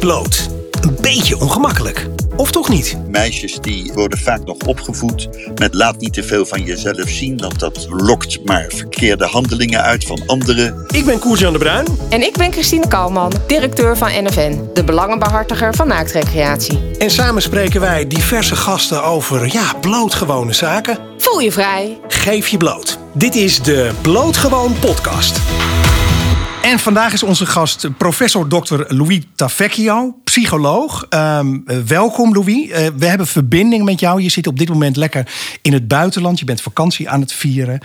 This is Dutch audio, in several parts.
bloot. Een beetje ongemakkelijk. Of toch niet? Meisjes die worden vaak nog opgevoed met laat niet te veel van jezelf zien, want dat lokt maar verkeerde handelingen uit van anderen. Ik ben Koers-Jan de Bruin. En ik ben Christine Kalman, directeur van NFN, de belangenbehartiger van naaktrecreatie. En samen spreken wij diverse gasten over, ja, blootgewone zaken. Voel je vrij. Geef je bloot. Dit is de Blootgewoon podcast. En vandaag is onze gast professor Dr. Louis Tavecchio, psycholoog. Ehm, eh, welkom Louis. Eh, we hebben verbinding met jou. Je zit op dit moment lekker in het buitenland. Je bent vakantie aan het vieren.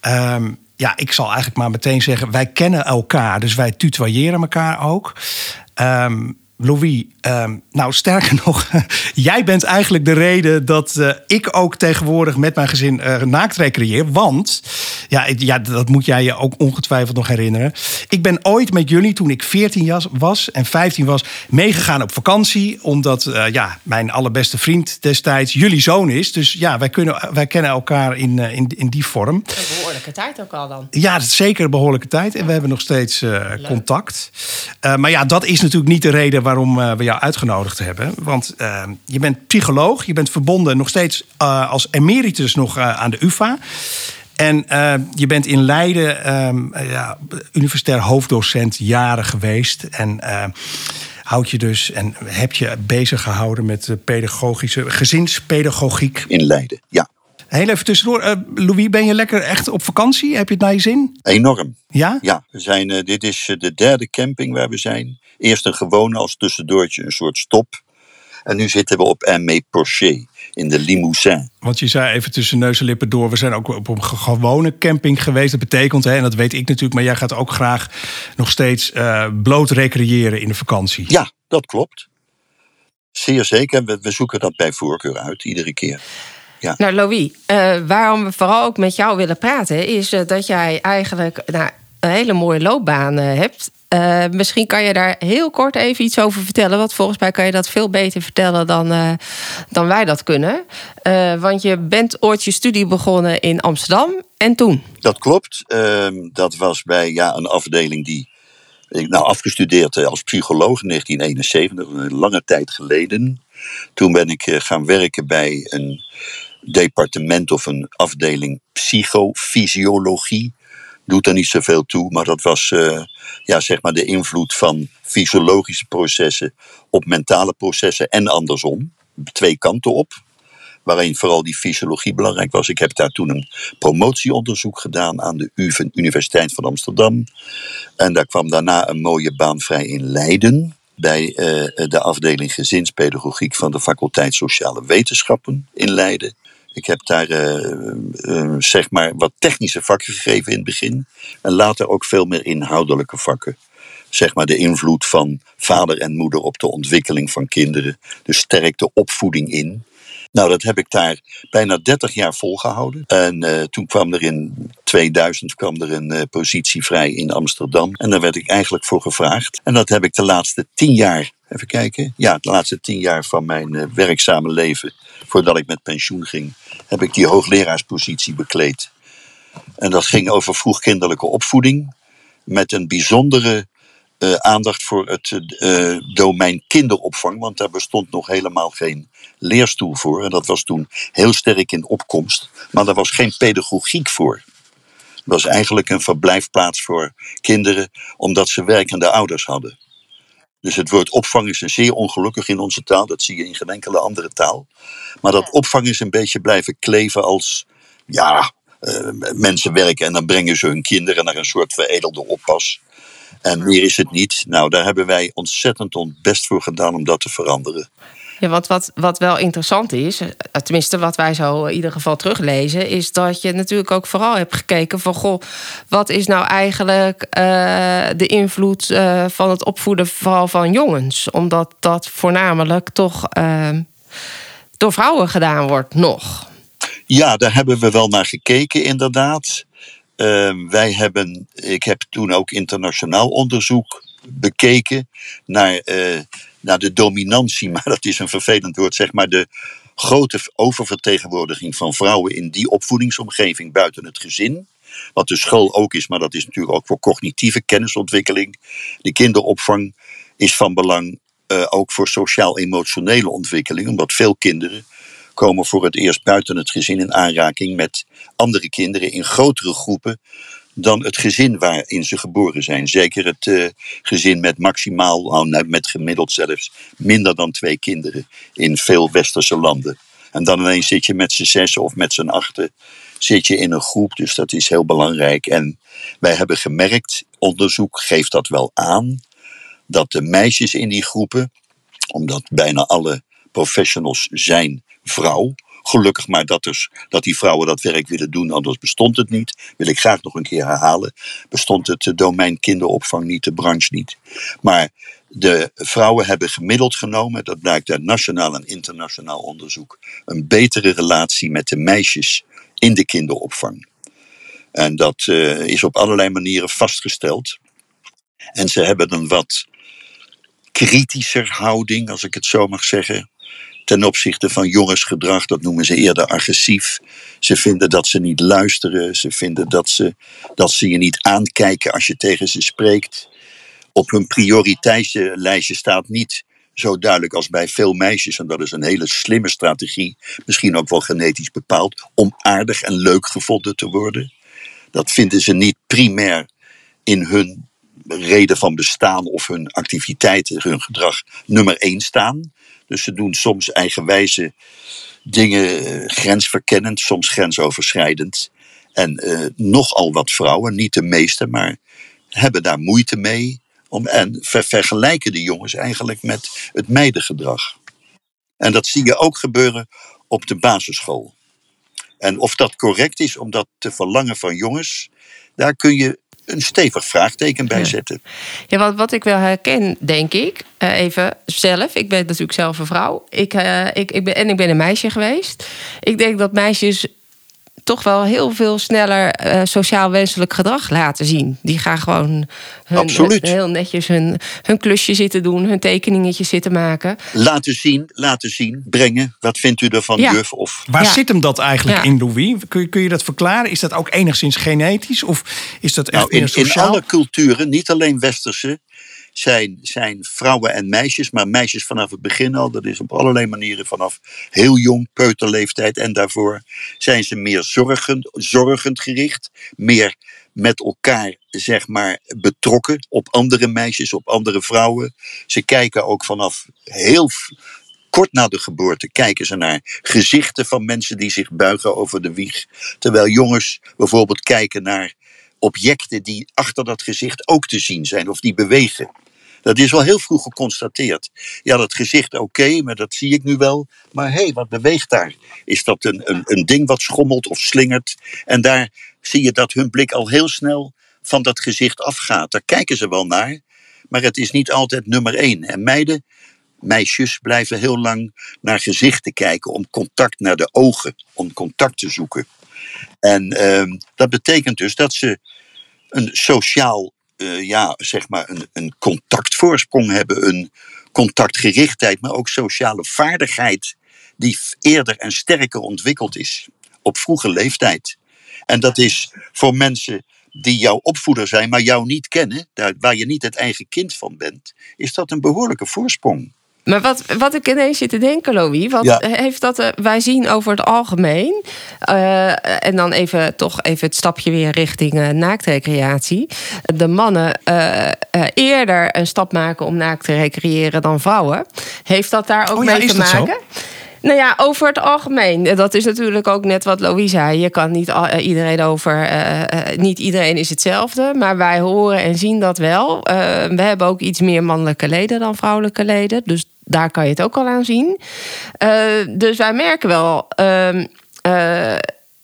Ehm, ja, ik zal eigenlijk maar meteen zeggen, wij kennen elkaar, dus wij tutoyeren elkaar ook. Ehm, Louis, ehm, nou sterker nog, jij bent eigenlijk de reden dat uh, ik ook tegenwoordig met mijn gezin uh, naakt recreëer. Want, ja, ja, dat moet jij je ook ongetwijfeld nog herinneren. Ik ben ooit met jullie, toen ik 14 was en 15 was, meegegaan op vakantie. Omdat uh, ja, mijn allerbeste vriend destijds jullie zoon is. Dus ja, wij, kunnen, wij kennen elkaar in, in, in die vorm. Een behoorlijke tijd ook al dan. Ja, dat is zeker een behoorlijke tijd. En we hebben nog steeds contact. maar ja, dat is natuurlijk niet de reden waarom uh, we jou uitgenodigd hebben. Want uh, je bent psycholoog, je bent verbonden nog steeds uh, als emeritus nog aan de UvA. En je bent in Leiden um, ja, universitair hoofddocent jaren geweest. En houd je dus en heb je bezig gehouden met pedagogische gezinspedagogiek. In Leiden, ja. Heel even tussendoor. Uh, Louis, ben je lekker echt op vakantie? Heb je het naar je zin? Enorm. Ja? Ja, we zijn, uh, dit is de derde camping waar we zijn. Eerst een gewone als tussendoortje, een soort stop. En nu zitten we op Aimé Porcher in de Limousin. Want je zei even tussen neus en lippen door... we zijn ook op een gewone camping geweest. Dat betekent, hè, en dat weet ik natuurlijk... maar jij gaat ook graag nog steeds bloot recreëren in de vakantie. Ja, dat klopt. Zeer zeker. We, we zoeken dat bij voorkeur uit, iedere keer. Ja. Nou, Louis, uh, waarom we vooral ook met jou willen praten... is uh, dat jij eigenlijk nou, een hele mooie loopbaan uh, hebt. misschien kan je daar heel kort even iets over vertellen. Want volgens mij kan je dat veel beter vertellen dan, dan wij dat kunnen. want je bent ooit je studie begonnen in Amsterdam. En toen? Dat klopt. Ehm, dat was bij ja, een afdeling die ik nou afgestudeerd als psycholoog in 1971, een lange tijd geleden. Toen ben ik gaan werken bij een departement of een afdeling psychofysiologie. Doet er niet zoveel toe, maar dat was uh, ja, zeg maar de invloed van fysiologische processen op mentale processen en andersom. Twee kanten op. Waarin vooral die fysiologie belangrijk was. Ik heb daar toen een promotieonderzoek gedaan aan de Universiteit van Amsterdam. En daar kwam daarna een mooie baan vrij in Leiden bij uh, de afdeling gezinspedagogiek van de faculteit Sociale Wetenschappen in Leiden. Ik heb daar uh, uh, zeg maar wat technische vakken gegeven in het begin. En later ook veel meer inhoudelijke vakken. Zeg maar de invloed van vader en moeder op de ontwikkeling van kinderen. Dus sterk de opvoeding in. Nou, dat heb ik daar bijna 30 jaar volgehouden. En uh, toen kwam er in 2000 kwam er een uh, positie vrij in Amsterdam. En daar werd ik eigenlijk voor gevraagd. En dat heb ik de laatste 10 jaar, even kijken. Ja, de laatste 10 jaar van mijn werkzame leven, voordat ik met pensioen ging, heb ik die hoogleraarspositie bekleed. En dat ging over vroegkinderlijke opvoeding. Met een bijzondere uh, aandacht voor het uh, domein kinderopvang. Want daar bestond nog helemaal geen leerstoel voor. En dat was toen heel sterk in opkomst. Maar daar was geen pedagogiek voor. Het was eigenlijk een verblijfplaats voor kinderen, omdat ze werkende ouders hadden. Dus het woord opvang is een zeer ongelukkig in onze taal. Dat zie je in geen enkele andere taal. Maar dat opvang is een beetje blijven kleven als. Ja, uh, mensen werken en dan brengen ze hun kinderen naar een soort veredelde oppas. En meer is het niet. Nou, daar hebben wij ontzettend ons best voor gedaan om dat te veranderen. Ja, want wat, wat wel interessant is, tenminste wat wij zo in ieder geval teruglezen, is dat je natuurlijk ook vooral hebt gekeken van goh, wat is nou eigenlijk uh, de invloed uh, van het opvoeden vooral van jongens? Omdat dat voornamelijk toch uh, door vrouwen gedaan wordt nog. Ja, daar hebben we wel naar gekeken, inderdaad. Uh, wij hebben, ik heb toen ook internationaal onderzoek bekeken naar, naar de dominantie, maar dat is een vervelend woord, zeg maar de grote oververtegenwoordiging van vrouwen in die opvoedingsomgeving buiten het gezin. Wat de school ook is, maar dat is natuurlijk ook voor cognitieve kennisontwikkeling. De kinderopvang is van belang uh, ook voor sociaal-emotionele ontwikkeling, omdat veel kinderen komen voor het eerst buiten het gezin in aanraking met andere kinderen in grotere groepen dan het gezin waarin ze geboren zijn. Zeker het uh, gezin met maximaal, nou, met gemiddeld zelfs, minder dan twee kinderen in veel westerse landen. En dan ineens zit je met z'n zessen of met z'n achten zit je in een groep. Dus dat is heel belangrijk. En wij hebben gemerkt, onderzoek geeft dat wel aan, dat de meisjes in die groepen, omdat bijna alle professionals zijn vrouw, Gelukkig maar dat, dus, dat die vrouwen dat werk willen doen, anders bestond het niet. Wil ik graag nog een keer herhalen. Bestond het domein kinderopvang niet, de branche niet. Maar de vrouwen hebben gemiddeld genomen, dat blijkt uit nationaal en internationaal onderzoek, een betere relatie met de meisjes in de kinderopvang. En dat uh, is op allerlei manieren vastgesteld. En ze hebben een wat kritischer houding, als ik het zo mag zeggen, ten opzichte van jongensgedrag. Dat noemen ze eerder agressief. Ze vinden dat ze niet luisteren. Ze vinden dat ze, dat ze je niet aankijken als je tegen ze spreekt. Op hun prioriteitslijstje staat niet zo duidelijk als bij veel meisjes. En dat is een hele slimme strategie, misschien ook wel genetisch bepaald, om aardig en leuk gevonden te worden. Dat vinden ze niet primair in hun reden van bestaan of hun activiteiten, hun gedrag nummer één staan. Dus ze doen soms eigenwijze dingen, eh, grensverkennend, soms grensoverschrijdend. En uh, nogal wat vrouwen, niet de meeste, maar hebben daar moeite mee. Om, en vergelijken de jongens eigenlijk met het meidengedrag. En dat zie je ook gebeuren op de basisschool. En of dat correct is om dat te verlangen van jongens, daar kun je een stevig vraagteken bij zetten. Ja, wat, wat ik wel herken, denk ik, uh, even zelf. Ik ben natuurlijk zelf een vrouw. Ik, uh, ik, ik ben, en ik ben een meisje geweest. Ik denk dat meisjes toch wel heel veel sneller uh, sociaal wenselijk gedrag laten zien. Die gaan gewoon hun, heel netjes hun, hun klusje zitten doen, hun tekeningetje zitten maken. Laten zien, laten zien, brengen. Wat vindt u ervan, ja. juf? Of... Waar zit hem dat eigenlijk in, Louis? Kun je, kun je dat verklaren? Is dat ook enigszins genetisch? Of is dat echt nou, in, sociaal? In alle culturen, niet alleen westerse, zijn, zijn vrouwen en meisjes, maar meisjes vanaf het begin al. Dat is op allerlei manieren vanaf heel jong, peuterleeftijd en daarvoor. Zijn ze meer zorgend, zorgend gericht, meer met elkaar, zeg maar, betrokken op andere meisjes, op andere vrouwen. Ze kijken ook vanaf heel kort na de geboorte kijken ze naar gezichten van mensen die zich buigen over de wieg. Terwijl jongens bijvoorbeeld kijken naar objecten die achter dat gezicht ook te zien zijn of die bewegen. Dat is wel heel vroeg geconstateerd. Ja, dat gezicht oké, maar dat zie ik nu wel. Maar hé, hey, wat beweegt daar? Is dat een, een, een ding wat schommelt of slingert? En daar zie je dat hun blik al heel snel van dat gezicht afgaat. Daar kijken ze wel naar, maar het is niet altijd nummer één. En meiden, meisjes blijven heel lang naar gezichten kijken om contact naar de ogen, om contact te zoeken. En uh, dat betekent dus dat ze een sociaal uh, ja, zeg maar een, een contactvoorsprong hebben, een contactgerichtheid, maar ook sociale vaardigheid die eerder en sterker ontwikkeld is op vroege leeftijd. En dat is voor mensen die jouw opvoeder zijn, maar jou niet kennen, waar je niet het eigen kind van bent, is dat een behoorlijke voorsprong. Maar wat, wat ik ineens zit te denken, Louis, wat heeft dat uh, wij zien over het algemeen, uh, en dan even toch even het stapje weer richting uh, naaktrecreatie. De mannen eerder een stap maken om naakt te recreëren dan vrouwen. Heeft dat daar ook oh, mee te maken? Zo? Nou ja, over het algemeen. Dat is natuurlijk ook net wat Louise zei. Je kan niet iedereen over. Uh, niet iedereen is hetzelfde. Maar wij horen en zien dat wel. Uh, we hebben ook iets meer mannelijke leden dan vrouwelijke leden. Dus daar kan je het ook al aan zien. Uh, dus wij merken wel. Uh,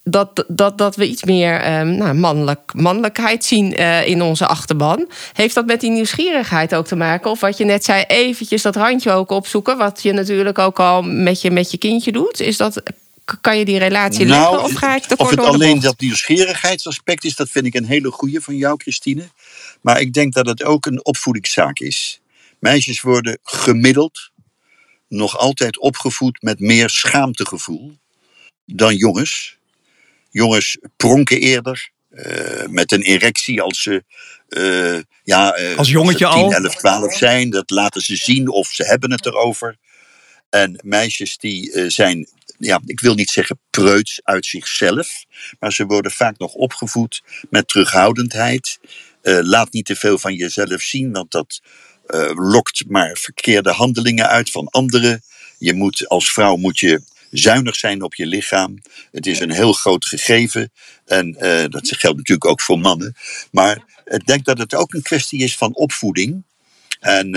dat, dat, dat we iets meer um, nou, mannelijk, mannelijkheid zien uh, in onze achterban. Heeft dat met die nieuwsgierigheid ook te maken? Of wat je net zei, eventjes dat randje ook opzoeken... wat je natuurlijk ook al met je, met je kindje doet. Is dat, kan je die relatie nou, leggen of ga ik te Of het alleen dat nieuwsgierigheidsaspect is... dat vind ik een hele goede van jou, Christine. Maar ik denk dat het ook een opvoedingszaak is. Meisjes worden gemiddeld nog altijd opgevoed met meer schaamtegevoel dan jongens. Jongens pronken eerder, met een erectie als ze ja, als jongetje als 10, al? 11, 12 zijn. Dat laten ze zien of ze hebben het erover. En meisjes die zijn ja, ik wil niet zeggen preuts uit zichzelf, maar ze worden vaak nog opgevoed met terughoudendheid. Laat niet te veel van jezelf zien, want dat uh, lokt maar verkeerde handelingen uit van anderen. Je moet als vrouw moet je zuinig zijn op je lichaam. Het is een heel groot gegeven en uh, dat geldt natuurlijk ook voor mannen. Maar ik denk dat het ook een kwestie is van opvoeding. En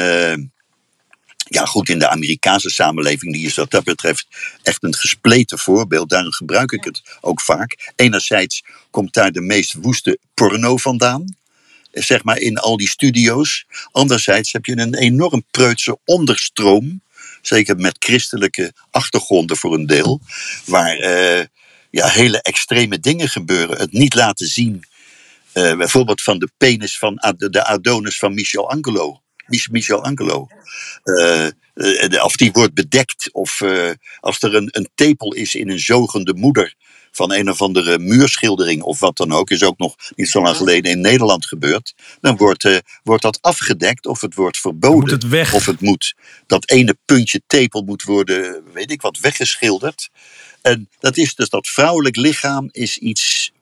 ja, goed, in de Amerikaanse samenleving die is wat dat betreft echt een gespleten voorbeeld. Daarom gebruik ik het ook vaak. Enerzijds komt daar de meest woeste porno vandaan. Zeg maar in al die studio's. Anderzijds heb je een enorm preutse onderstroom. Zeker met christelijke achtergronden voor een deel. Waar uh, ja, hele extreme dingen gebeuren. Het niet laten zien. Uh, bijvoorbeeld van de penis van de Adonis van Michelangelo. Michelangelo. Uh, of die wordt bedekt, of als er een, een tepel is in een zogende moeder van een of andere muurschildering of wat dan ook, is ook nog niet zo lang geleden in Nederland gebeurd, dan wordt, uh, wordt dat afgedekt of het wordt verboden. Moet het weg. Of het moet, dat ene puntje tepel moet worden, weet ik wat, weggeschilderd. En dat is dus dat vrouwelijk lichaam is iets,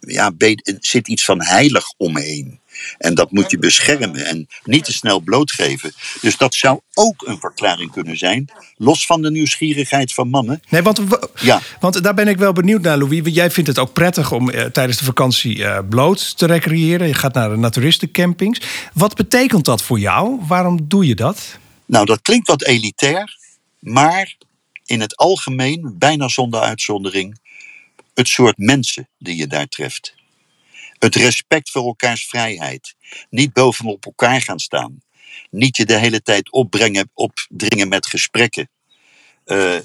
ja, zit iets van heilig omheen. En dat moet je beschermen en niet te snel blootgeven. Dus dat zou ook een verklaring kunnen zijn, los van de nieuwsgierigheid van mannen. Nee, want, ja. want daar ben ik wel benieuwd naar, Louis. Jij vindt het ook prettig om eh, tijdens de vakantie eh, bloot te recreëren. Je gaat naar de naturistencampings. Wat betekent dat voor jou? Waarom doe je dat? Nou, dat klinkt wat elitair, maar in het algemeen, bijna zonder uitzondering, het soort mensen die je daar treft. Het respect voor elkaars vrijheid. Niet bovenop elkaar gaan staan. Niet je de hele tijd opbrengen, opdringen met gesprekken. Uh,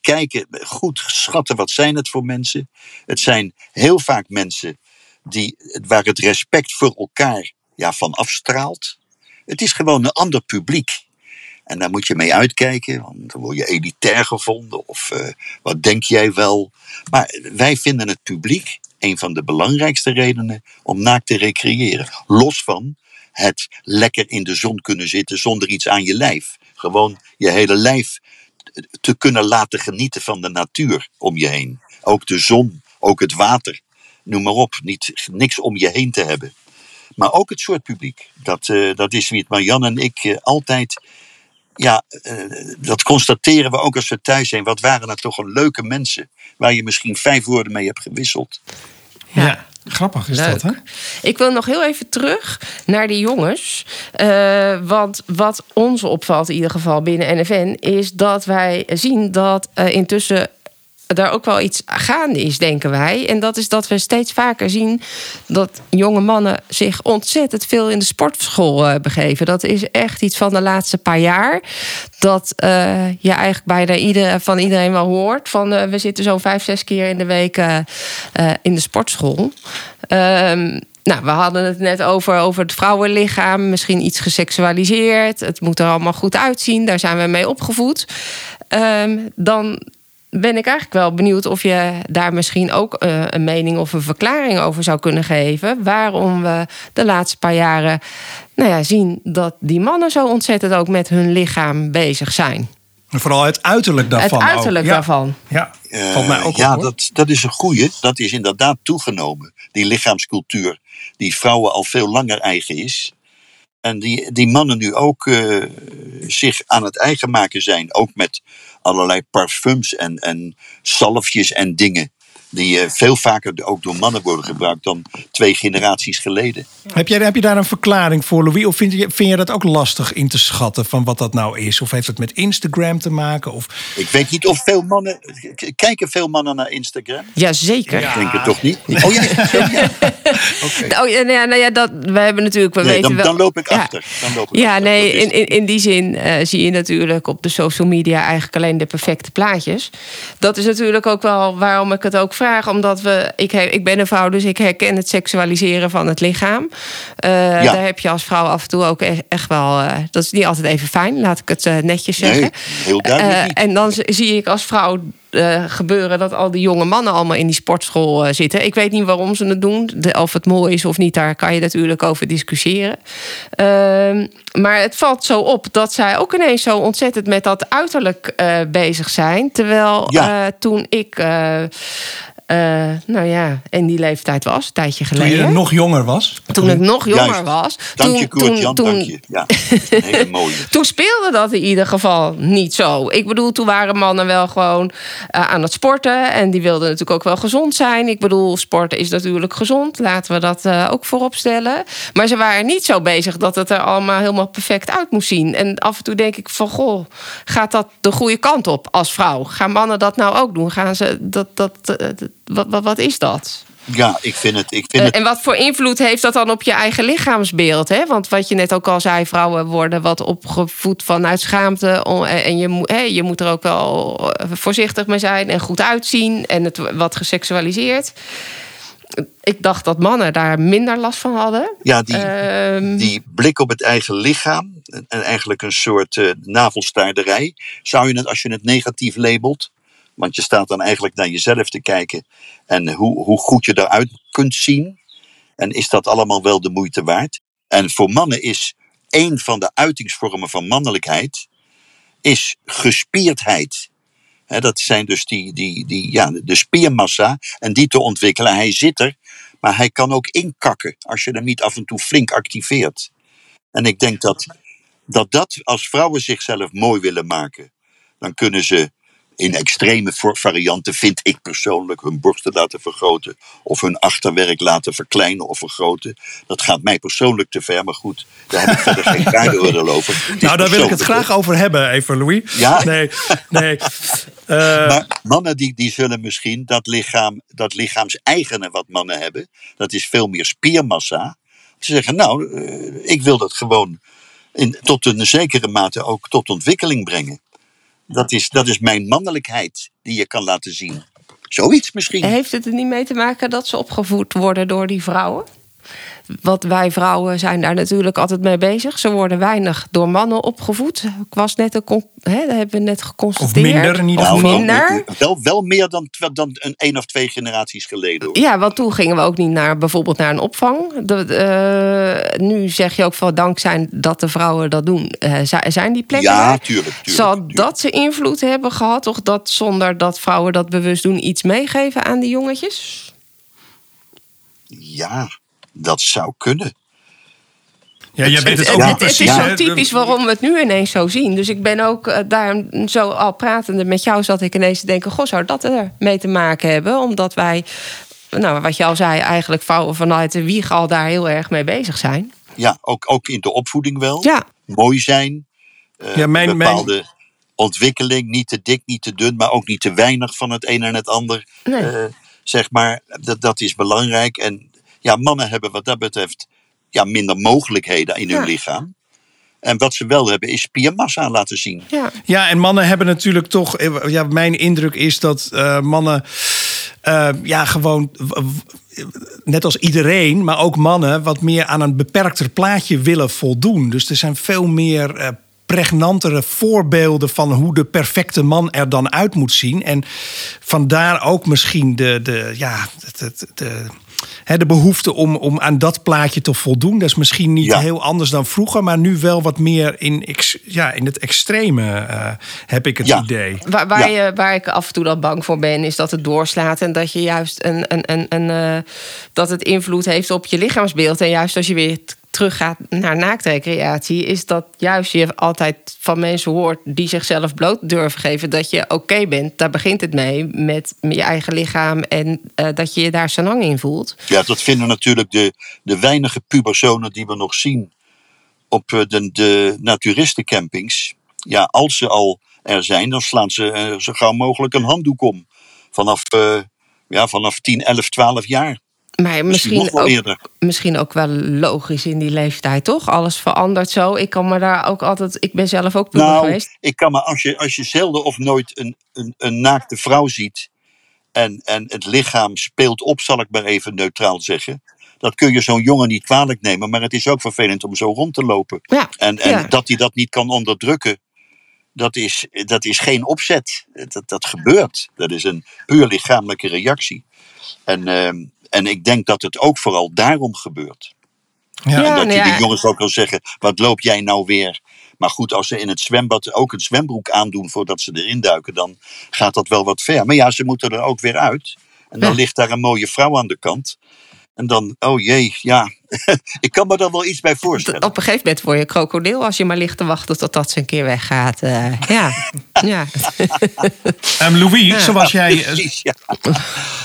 kijken, goed schatten wat zijn het voor mensen. Het zijn heel vaak mensen die, waar het respect voor elkaar ja, van afstraalt. Het is gewoon een ander publiek. En daar moet je mee uitkijken, want dan word je elitair gevonden. Of uh, wat denk jij wel? Maar wij vinden het publiek een van de belangrijkste redenen om naakt te recreëren. Los van het lekker in de zon kunnen zitten zonder iets aan je lijf. Gewoon je hele lijf te kunnen laten genieten van de natuur om je heen. Ook de zon, ook het water. Noem maar op, niet, niks om je heen te hebben. Maar ook het soort publiek. Dat, uh, dat is wie het Marjan en ik uh, altijd. Ja, uh, dat constateren we ook als we thuis zijn. Wat waren dat toch een leuke mensen. Waar je misschien vijf woorden mee hebt gewisseld. Ja. ja. Grappig is dat, hè? Ik wil nog heel even terug naar die jongens. Uh, want wat ons opvalt, in ieder geval binnen NFN, is dat wij zien dat uh, intussen daar ook wel iets gaande is, denken wij. En dat is dat we steeds vaker zien dat jonge mannen zich ontzettend veel in de sportschool uh, begeven. Dat is echt iets van de laatste paar jaar. Dat uh, je eigenlijk bijna ieder, van iedereen wel hoort. Van uh, we zitten zo vijf, zes keer in de week in de sportschool. Um, nou, we hadden het net over, over het vrouwenlichaam. Misschien iets geseksualiseerd. Het moet er allemaal goed uitzien. Daar zijn we mee opgevoed. Um, dan ben ik eigenlijk wel benieuwd of je daar misschien ook uh, een mening of een verklaring over zou kunnen geven. Waarom we de laatste paar jaren nou ja, zien dat die mannen zo ontzettend ook met hun lichaam bezig zijn. En vooral het uiterlijk daarvan. Het uiterlijk ook. daarvan. Ja, ja. valt mij ook ja, op, dat, dat is een goeie. Dat is inderdaad toegenomen. Die lichaamscultuur die vrouwen al veel langer eigen is. En die, die mannen nu ook uh, zich aan het eigen maken zijn. Ook met allerlei parfums en, en salfjes en dingen. Die uh, veel vaker ook door mannen worden gebruikt dan twee generaties geleden. Heb, jij, heb je daar een verklaring voor, Louis? Of vind je, vind je dat ook lastig in te schatten van wat dat nou is? Of heeft het met Instagram te maken? Of... Ik weet niet of veel mannen. Kijken veel mannen naar Instagram? Jazeker. Ja. Ik denk het toch niet? Oh ja. ja. okay. oh, ja, nou ja, nou ja, dat, we hebben natuurlijk. We nee, weten dan, wel, dan loop ik ja. achter. Dan loop ik ja, achter. nee, in, in, in die zin uh, zie je natuurlijk op de social media eigenlijk alleen de perfecte plaatjes. Dat is natuurlijk ook wel waarom ik het ook vraag, omdat we. Ik, ik ben een vrouw, dus ik herken het seksualiseren van het lichaam. Uh, ja. Daar heb je als vrouw af en toe ook echt wel. Uh, dat is niet altijd even fijn, laat ik het uh, netjes zeggen. Nee, heel duidelijk. en dan zie ik als vrouw eh, gebeuren dat al die jonge mannen allemaal in die sportschool eh, zitten. Ik weet niet waarom ze het doen. De, of het mooi is of niet, daar kan je natuurlijk over discussiëren. Ehm, maar het valt zo op dat zij ook ineens zo ontzettend met dat uiterlijk eh, bezig zijn. Terwijl Ja. toen ik. Eh, nou ja, in die leeftijd was, een tijdje Toen geleden. je nog jonger was. Toen ik nog jonger Juist. was. Dank toen, je, Koert Jan, toen, dank je. Ja, een hele mooie. toen speelde dat in ieder geval niet zo. Ik bedoel, toen waren mannen wel gewoon eh, aan het sporten. En die wilden natuurlijk ook wel gezond zijn. Ik bedoel, sporten is natuurlijk gezond. Laten we dat eh, ook voorop stellen. Maar ze waren niet zo bezig dat het er allemaal helemaal perfect uit moest zien. En af en toe denk ik van, goh, gaat dat de goede kant op als vrouw? Gaan mannen dat nou ook doen? Gaan ze dat, dat, eh, dat- wat, wat, wat is dat? Ja, ik vind het. Ik vind Eh, het En wat voor invloed heeft dat dan op je eigen lichaamsbeeld? Hè? Want wat je net ook al zei, vrouwen worden wat opgevoed vanuit schaamte. om- En je, moet- hè, je moet er ook wel eh, voorzichtig mee zijn en goed uitzien. En het wat geseksualiseerd. Ik dacht dat mannen daar minder last van hadden. ja, die, Ehm, die blik op het eigen lichaam. En en eigenlijk een soort eh, navelstaarderij. Zou je het, als je het negatief labelt. Want je staat dan eigenlijk naar jezelf te kijken. En hoe, hoe goed je eruit kunt zien. En is dat allemaal wel de moeite waard? En voor mannen is een van de uitingsvormen van mannelijkheid. Is gespierdheid. Dat zijn dus die, die, die, ja, de spiermassa. En die te ontwikkelen. Hij zit er. Maar hij kan ook inkakken. Als je hem niet af en toe flink activeert. En ik denk dat dat, dat als vrouwen zichzelf mooi willen maken. Dan kunnen ze in extreme varianten, vind ik persoonlijk, hun borsten laten vergroten. Of hun achterwerk laten verkleinen of vergroten. Dat gaat mij persoonlijk te ver, maar goed, daar heb ik verder geen waardeoordeel over. Nou, daar wil ik het graag over hebben, even Louis. Ja? Nee, nee. Eh, Maar mannen die, die zullen misschien dat lichaam, dat lichaams-eigene wat mannen hebben, dat is veel meer spiermassa. Ze zeggen, nou, eh, ik wil dat gewoon in, tot een zekere mate ook tot ontwikkeling brengen. Dat is, dat is mijn mannelijkheid die je kan laten zien. Zoiets misschien. Heeft het er niet mee te maken dat ze opgevoed worden door die vrouwen? Want wij vrouwen zijn daar natuurlijk altijd mee bezig. Ze worden weinig door mannen opgevoed. Ik was net een, con- hè, dat hebben we net geconstateerd. Of minder in ieder Of geval. wel, minder. wel, wel meer dan, dan een één of twee generaties geleden. Hoor. Ja, want toen gingen we ook niet naar bijvoorbeeld naar een opvang. De, eh, nu zeg je ook van dankzij dat de vrouwen dat doen, eh, zi- zijn die plekken. Ja, tuurlijk. tuurlijk, Zal tuurlijk. dat ze invloed hebben gehad? Of dat zonder dat vrouwen dat bewust doen, iets meegeven aan die jongetjes? Ja, dat zou kunnen. ja, jij weet het Het, ook het- niet het is precies. zo typisch waarom we het nu ineens zo zien. Dus ik ben ook eh, daar zo al pratende met jou, zat ik ineens te denken: Goh, zou dat er mee te maken hebben? Omdat wij, nou, wat je al zei, eigenlijk vrouwen vanuit de wieg al daar heel erg mee bezig zijn. Ja, ook, ook in de opvoeding wel. Ja, Mooi zijn. eh, Ja, mijn- een bepaalde ontwikkeling. Niet te dik, niet te dun, maar ook niet te weinig van het een en het ander. Nee. Eh, zeg maar, dat, dat is belangrijk. En ja, mannen hebben wat dat betreft ja, minder mogelijkheden in hun Ja. lichaam. En wat ze wel hebben is spiermassa laten zien. ja. Ja, en mannen hebben natuurlijk toch. eh, Ja, mijn indruk is dat eh, mannen. eh, ja, gewoon. w- w- Net als iedereen, maar ook mannen. wat meer aan een beperkter plaatje willen voldoen. Dus er zijn veel meer. pregnantere voorbeelden van hoe de perfecte man er dan uit moet zien. En vandaar ook misschien de, de, ja, het, het, de, hè, de behoefte om, om aan dat plaatje te voldoen. Dat is misschien niet Ja. heel anders dan vroeger, maar nu wel wat meer in, ex- ja, in het extreme, eh, heb ik het Ja. idee. Waar, waar, Ja. je, waar ik af en toe dan bang voor ben, is dat het doorslaat en dat je juist een, een, een, een eh, dat het invloed heeft op je lichaamsbeeld. En juist als je weer teruggaat naar naaktrecreatie, is dat juist je altijd van mensen hoort die zichzelf bloot durven geven dat je oké bent. Daar begint het mee met je eigen lichaam en eh, dat je je daar zo lang in voelt. Ja, dat vinden natuurlijk de, de weinige pubersonen die we nog zien op eh, de, de naturistencampings. Ja, als ze al er zijn, dan slaan ze eh, zo gauw mogelijk een handdoek om. Vanaf, ja, vanaf 10, 11, 12 jaar. Maar Misschien misschien ook, misschien ook wel logisch in die leeftijd, toch? Alles verandert zo. Ik kan me daar ook altijd. Ik ben zelf ook puber Nou, geweest. ik kan me, als je, als je zelden of nooit een, een, een naakte vrouw ziet. En, en het lichaam speelt op, zal ik maar even neutraal zeggen. Dat kun je zo'n jongen niet kwalijk nemen. Maar het is ook vervelend om zo rond te lopen. Ja, En, en ja. dat hij dat niet kan onderdrukken. dat is, dat is geen opzet. Dat, dat gebeurt. Dat is een puur lichamelijke reactie. En, ehm, en ik denk dat het ook vooral daarom gebeurt. Ja, en dat je nou die jongens ook wil zeggen: wat loop jij nou weer? Maar goed, als ze in het zwembad ook een zwembroek aandoen voordat ze erin duiken, dan gaat dat wel wat ver. Maar ja, ze moeten er ook weer uit. En dan ligt daar een mooie vrouw aan de kant. En dan, oh jee, ja, ik kan me daar wel iets bij voorstellen. Op een gegeven moment word je krokodil als je maar ligt te wachten tot dat ze een keer weggaat. Uh, ja. ja. Um, Louis, zoals jij. Precies, ja.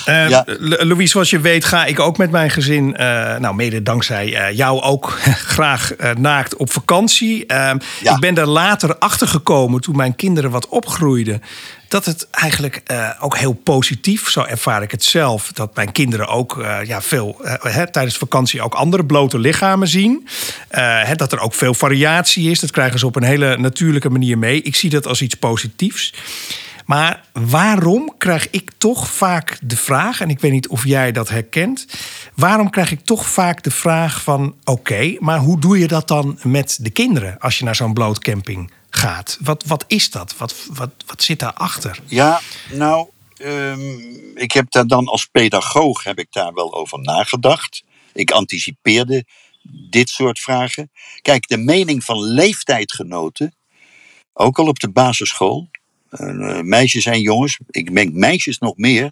Uh, Louis, zoals je weet, ga ik ook met mijn gezin, uh, nou, mede dankzij jou ook graag naakt op vakantie. Ehm, ik ben er later achter gekomen toen mijn kinderen wat opgroeiden dat het eigenlijk uh, ook heel positief, zo ervaar ik het zelf, dat mijn kinderen ook uh, ja, veel uh, tijdens vakantie ook andere blote lichamen zien. dat er ook veel variatie is, dat krijgen ze op een hele natuurlijke manier mee. Ik zie dat als iets positiefs. Maar waarom krijg ik toch vaak de vraag, en ik weet niet of jij dat herkent, waarom krijg ik toch vaak de vraag van: oké, maar hoe doe je dat dan met de kinderen als je naar zo'n blootcamping gaat. Wat, wat is dat? Wat, wat, wat zit daarachter? Ja, nou, ehm, ik heb daar dan als pedagoog heb ik daar wel over nagedacht. Ik anticipeerde dit soort vragen. Kijk, de mening van leeftijdgenoten, ook al op de basisschool, uh, meisjes en jongens, ik denk meisjes nog meer,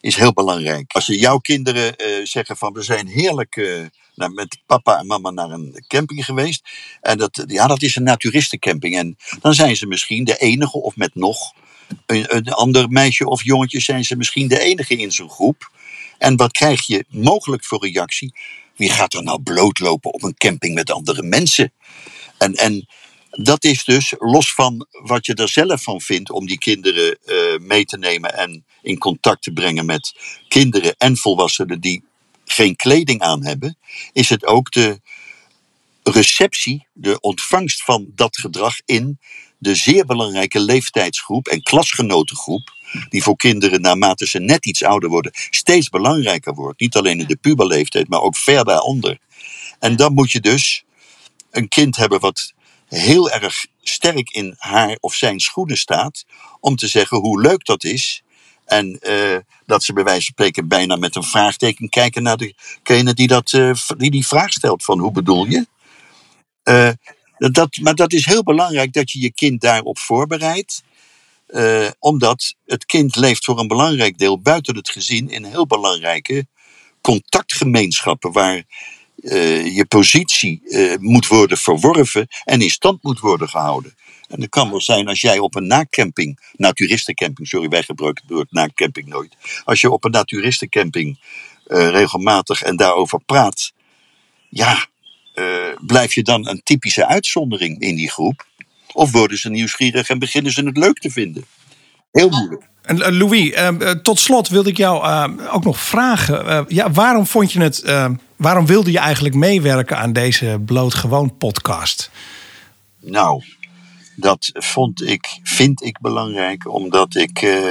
is heel belangrijk. Als jouw kinderen uh, zeggen van we zijn heerlijk uh, met papa en mama naar een camping geweest. En dat, ja, dat is een naturistencamping. En dan zijn ze misschien de enige, of met nog een, een ander meisje of jongetje, zijn ze misschien de enige in zo'n groep. En wat krijg je mogelijk voor reactie? Wie gaat er nou blootlopen op een camping met andere mensen? En, en dat is dus, los van wat je er zelf van vindt om die kinderen uh, mee te nemen en in contact te brengen met kinderen en volwassenen die geen kleding aan hebben, is het ook de receptie, de ontvangst van dat gedrag in de zeer belangrijke leeftijdsgroep en klasgenotengroep, die voor kinderen naarmate ze net iets ouder worden steeds belangrijker wordt. Niet alleen in de puberleeftijd, maar ook ver daaronder. En dan moet je dus een kind hebben wat heel erg sterk in haar of zijn schoenen staat, om te zeggen hoe leuk dat is en uh, dat ze bij wijze van spreken bijna met een vraagteken kijken naar degene die, dat, uh, die die vraag stelt: van hoe bedoel je? Uh, dat, maar dat is heel belangrijk dat je je kind daarop voorbereidt. omdat het kind leeft voor een belangrijk deel buiten het gezin in heel belangrijke contactgemeenschappen waar je positie moet worden verworven en in stand moet worden gehouden. En het kan wel zijn als jij op een nacamping, naturistencamping, sorry, wij gebruiken het woord nacamping nooit. Als je op een naturistencamping regelmatig en daarover praat, ja, blijf je dan een typische uitzondering in die groep? Of worden ze nieuwsgierig en beginnen ze het leuk te vinden? Heel moeilijk. En uh, Louis, tot slot wilde ik jou ook nog vragen. ja, waarom vond je het, waarom wilde je eigenlijk meewerken aan deze Blootgewoon podcast? Nou, dat vond ik, vind ik belangrijk, omdat ik. Uh,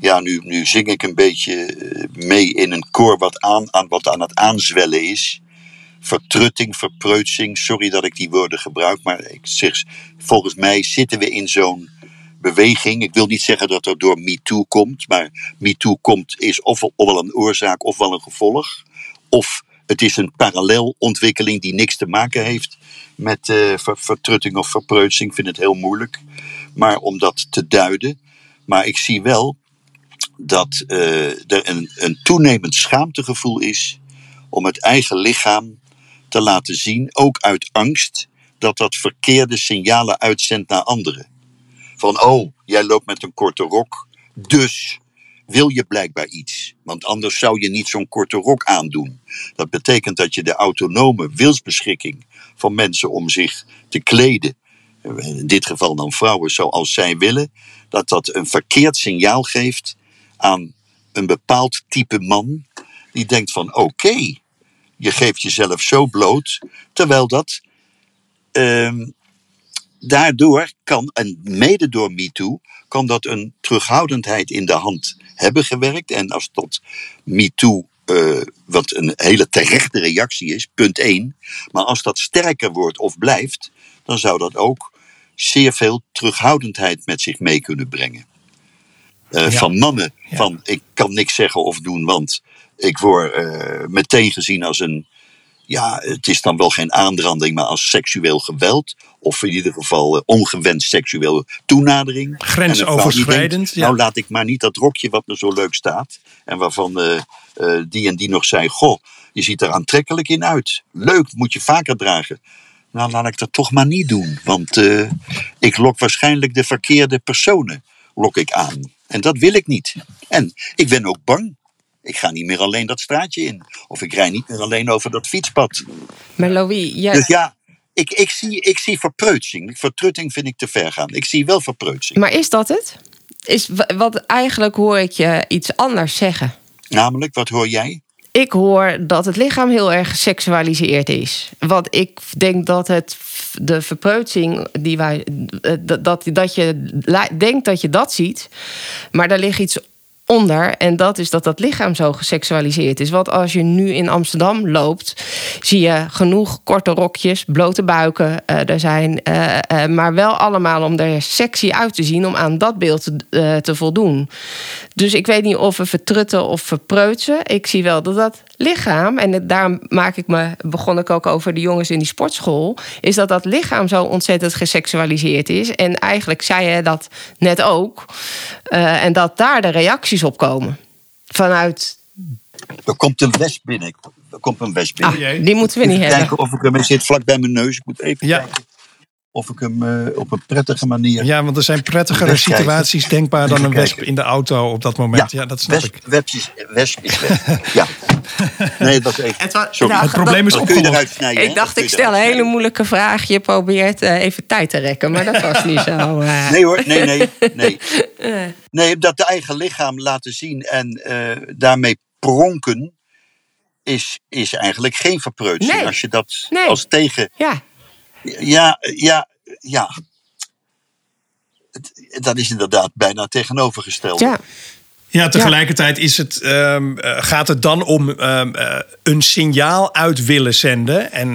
ja, nu, nu zing ik een beetje eh, mee in een koor wat aan, aan, wat aan het aanzwellen is. Vertrutting, verpreutsing, sorry dat ik die woorden gebruik, maar ik zeg, volgens mij zitten we in zo'n beweging. Ik wil niet zeggen dat dat door MeToo komt, maar MeToo komt, is ofwel, ofwel een oorzaak ofwel een gevolg. Of het is een paralleelontwikkeling die niks te maken heeft met uh, vertrutting of verpreutsing. Ik vind het heel moeilijk. Maar om dat te duiden. Maar ik zie wel dat uh, er een, een toenemend schaamtegevoel is om het eigen lichaam te laten zien, ook uit angst dat dat verkeerde signalen uitzendt naar anderen. Van, oh, jij loopt met een korte rok, dus wil je blijkbaar iets. Want anders zou je niet zo'n korte rok aandoen. Dat betekent dat je de autonome wilsbeschikking van mensen om zich te kleden, in dit geval dan vrouwen zoals zij willen, dat dat een verkeerd signaal geeft aan een bepaald type man die denkt van oké, je geeft jezelf zo bloot, terwijl dat uh, daardoor kan, en mede door MeToo, kan dat een terughoudendheid in de hand hebben gewerkt. En als tot MeToo, uh, wat een hele terechte reactie is, punt 1. Maar als dat sterker wordt of blijft, dan zou dat ook zeer veel terughoudendheid met zich mee kunnen brengen. Eh, van mannen, van ik kan niks zeggen of doen, want ik word uh, meteen gezien als een, ja, het is dan wel geen aanranding, maar als seksueel geweld. Of in ieder geval uh, ongewenst seksuele toenadering. Grensoverschrijdend. Nou, laat ik maar niet dat rokje wat me zo leuk staat. En waarvan die en die nog zei: Goh, je ziet er aantrekkelijk in uit. Leuk, moet je vaker dragen. Nou, laat ik dat toch maar niet doen. Want ik lok waarschijnlijk de verkeerde personen lok ik aan. En dat wil ik niet. En ik ben ook bang. Ik ga niet meer alleen dat straatje in. Of ik rij niet meer alleen over dat fietspad. Maar Louis, jij... Dus ja, ik, ik, zie, ik zie verpreutsing. Vertrutting vind ik te ver gaan. Ik zie wel verpreutsing. Maar is dat het? Is, wat eigenlijk hoor ik je iets anders zeggen. Namelijk, wat hoor jij? Ik hoor dat het lichaam heel erg geseksualiseerd is. Want ik denk dat het de verpreutsing die wij. Dat, dat je denkt dat je dat ziet, maar daar ligt iets onder. En dat is dat dat lichaam zo geseksualiseerd is. Want als je nu in Amsterdam loopt, zie je genoeg korte rokjes, blote buiken. Uh, er zijn, uh, uh, maar wel allemaal om er sexy uit te zien, om aan dat beeld te, te voldoen. Dus ik weet niet of we vertrutten of verpreutsen. Ik zie wel dat dat lichaam, en daarom maak ik me, begon ik ook over de jongens in die sportschool, is dat dat lichaam zo ontzettend geseksualiseerd is. En eigenlijk zei je dat net ook. en dat daar de reacties opkomen. Vanuit. Er komt een wesp binnen. Er komt een wesp binnen. Ah, die moeten we niet hebben. Kijken of ik hem zit vlak bij mijn neus. Ik moet even ja. kijken of ik hem uh, op een prettige manier. Ja, want er zijn prettigere situaties denkbaar dan een wesp in de auto op dat moment. Ja, ja dat snap wesp, ik. Wesp is, wesp is weg. ja. Nee, dat is even. Het, was, Sorry. Nou, het probleem is opgelost. Ik dacht, ik stel een hele moeilijke vraag. Je probeert uh, even tijd te rekken, maar dat was niet zo. Uh. Nee hoor, nee, nee. Nee. nee, dat de eigen lichaam laten zien en daarmee pronken. Is, is eigenlijk geen verpreutsing. Nee. Als je dat nee. als tegen. Ja. Ja, ja, ja. Dat is inderdaad bijna tegenovergesteld. Ja. Ja, tegelijkertijd is het, um, gaat het dan om um, uh, een signaal uit willen zenden. En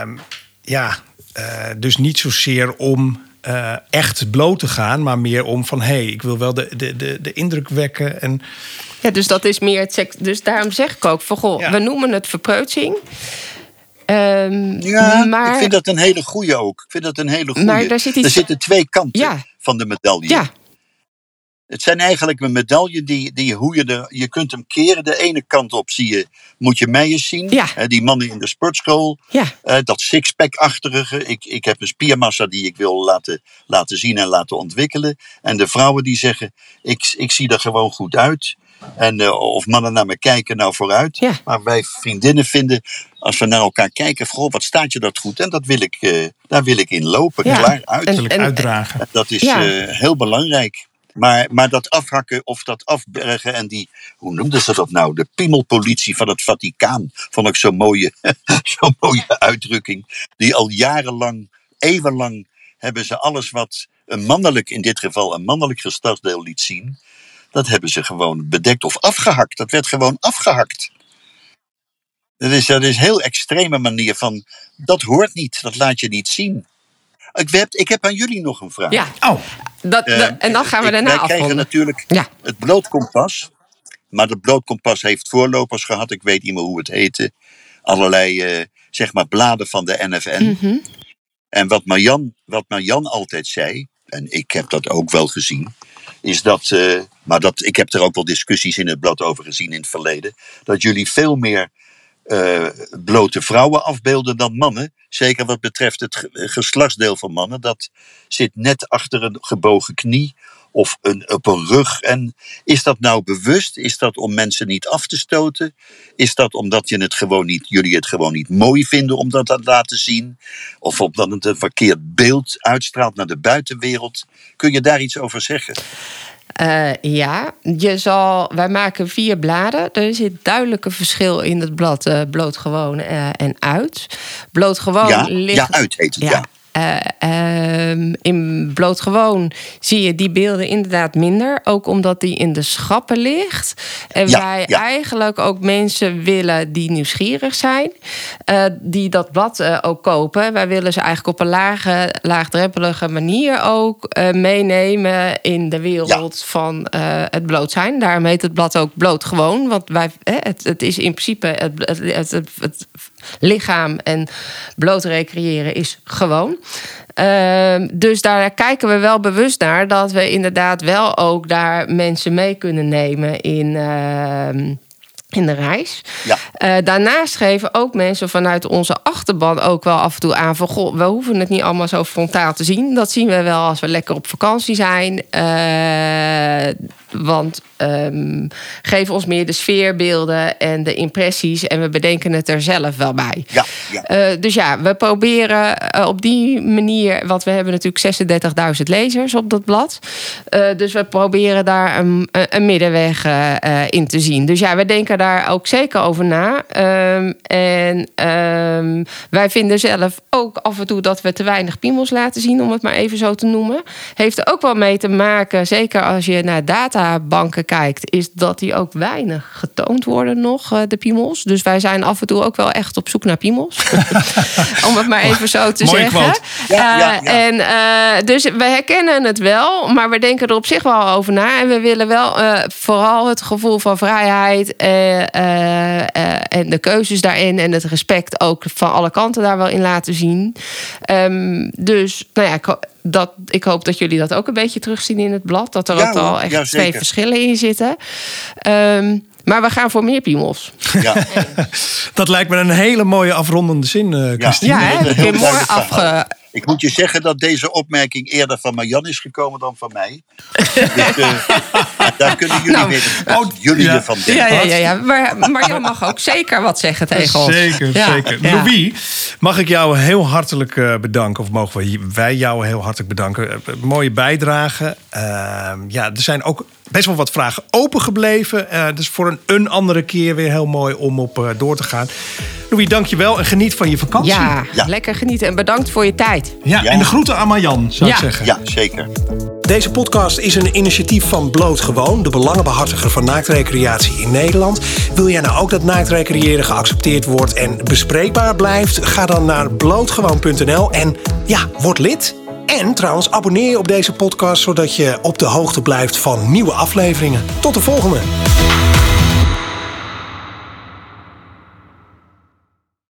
um, ja, uh, dus niet zozeer om uh, echt bloot te gaan, maar meer om van hé, hey, ik wil wel de, de, de, de indruk wekken. En... Ja, dus dat is meer het seks. Dus daarom zeg ik ook van goh, ja. we noemen het verpreutsing. Um, ja, maar, ik vind dat een hele goede ook. Ik vind dat een hele goede. Maar daar zit iets... Er zitten twee kanten ja. van de medaille. Ja. Het zijn eigenlijk een medaille die, die hoe je er, je kunt hem keren. De ene kant op zie je, moet je Meijers zien. Ja. Hè, die mannen in de sportschool. Ja. Uh, dat sixpack-achtige. Ik, ik heb een spiermassa die ik wil laten, laten zien en laten ontwikkelen. En de vrouwen die zeggen, ik, ik zie er gewoon goed uit. En uh, of mannen naar me kijken, nou vooruit. Ja. Maar wij vriendinnen vinden, als we naar elkaar kijken, goh, wat staat je dat goed? En dat wil ik, uh, daar wil ik in lopen, ja. klaar uit. En, en, uitdragen. En dat is ja. uh, heel belangrijk. Maar, maar dat afhakken of dat afbergen en die, hoe noemden ze dat nou? De piemelpolitie van het Vaticaan. Vond ik zo'n mooie, zo'n mooie uitdrukking. Die al jarenlang, eeuwenlang hebben ze alles wat een mannelijk, in dit geval een mannelijk geslachtsdeel liet zien. Dat hebben ze gewoon bedekt of afgehakt. Dat werd gewoon afgehakt. Dat is, dat is een heel extreme manier van, dat hoort niet, dat laat je niet zien. Ik heb, ik heb aan jullie nog een vraag. Ja. Oh. Dat, dat, uh, en dan gaan we daarna Wij afronden. krijgen natuurlijk ja. het blootkompas. Maar het blootkompas heeft voorlopers gehad. Ik weet niet meer hoe het heette. Allerlei, uh, zeg maar, bladen van de NFN. Mm -hmm. En wat Marjan, wat Marjan altijd zei, en ik heb dat ook wel gezien, is dat, uh, maar dat, ik heb er ook wel discussies in het blad over gezien in het verleden, dat jullie veel meer uh, blote vrouwen afbeelden dan mannen. Zeker wat betreft het geslachtsdeel van mannen. Dat zit net achter een gebogen knie of een, op een rug. En is dat nou bewust? Is dat om mensen niet af te stoten? Is dat omdat je het gewoon niet, jullie het gewoon niet mooi vinden om dat te laten zien? Of omdat het een verkeerd beeld uitstraalt naar de buitenwereld? Kun je daar iets over zeggen? Uh, ja, je zal, wij maken vier bladen. Er zit duidelijk een verschil in het blad uh, bloot gewoon uh, en uit. Bloot gewoon ja, ligt. Ja, uit heet het, ja. ja. Uh, in blootgewoon zie je die beelden inderdaad minder. Ook omdat die in de schappen ligt. En wij eigenlijk ook mensen willen die nieuwsgierig zijn. Uh, die dat blad uh, ook kopen. Wij willen ze eigenlijk op een lage, laagdrempelige manier ook meenemen in de wereld van het bloot zijn. Daarom heet het blad ook blootgewoon. Want wij, het, het is in principe het, het, het, het lichaam en bloot recreëren is gewoon. Uh, dus daar kijken we wel bewust naar dat we inderdaad wel ook daar mensen mee kunnen nemen in. Uh, in de reis. Ja. Uh, daarnaast geven ook mensen vanuit onze achterban ook wel af en toe aan van goh, we hoeven het niet allemaal zo frontaal te zien. Dat zien we wel als we lekker op vakantie zijn. Uh, want um, geef ons meer de sfeerbeelden en de impressies. En we bedenken het er zelf wel bij. Ja, ja. Uh, dus ja, we proberen uh, op die manier. Want we hebben natuurlijk 36.000 lezers op dat blad. Uh, dus we proberen daar een, een middenweg in te zien. Dus ja, we denken daar ook zeker over na. Um, en um, wij vinden zelf ook af en toe dat we te weinig piemels laten zien, om het maar even zo te noemen. Heeft er ook wel mee te maken, zeker als je naar data banken kijkt, is dat die ook weinig getoond worden nog, eh, de piemels. Dus wij zijn af en toe ook wel echt op zoek naar piemels. Om het maar even zo te zeggen. Ja, ja, ja. En, uh, dus we herkennen het wel, maar we denken er op zich wel over na. En we willen wel uh, vooral het gevoel van vrijheid en de keuzes daarin en het respect ook van alle kanten daar wel in laten zien. Um, dus nou ja, dat, ik hoop dat jullie dat ook een beetje terugzien in het blad. Dat er ook al echt twee verschillen in zitten. Um, maar we gaan voor meer piemels. Ja. dat lijkt me een hele mooie afrondende zin, uh, Christine. Ja, ja hè? mooi afge... Ik moet je zeggen dat deze opmerking eerder van Marjan is gekomen dan van mij. dus, uh, daar kunnen jullie nou, weer oh, jullie ja. ervan denken. Ja, ja, ja, ja. Maar Marjan mag ook zeker wat zeggen tegen ons. Zeker, zeker. Louis, mag ik jou heel hartelijk uh, bedanken. Of mogen wij jou heel hartelijk bedanken. Mooie bijdrage. Ehm, ja, er zijn ook best wel wat vragen opengebleven. Uh, dus voor een, een andere keer weer heel mooi om op uh, door te gaan. Louis, dank je wel en geniet van je vakantie. Ja, ja, lekker genieten en bedankt voor je tijd. Ja, en de groeten aan Marjan, zou ik zeggen. Ja, zeker. Deze podcast is een initiatief van Bloot Gewoon, de belangenbehartiger van naaktrecreatie in Nederland. Wil jij nou ook dat naaktrecreëren geaccepteerd wordt en bespreekbaar blijft? Ga dan naar blootgewoon.nl en ja, word lid. En trouwens, abonneer je op deze podcast zodat je op de hoogte blijft van nieuwe afleveringen. Tot de volgende!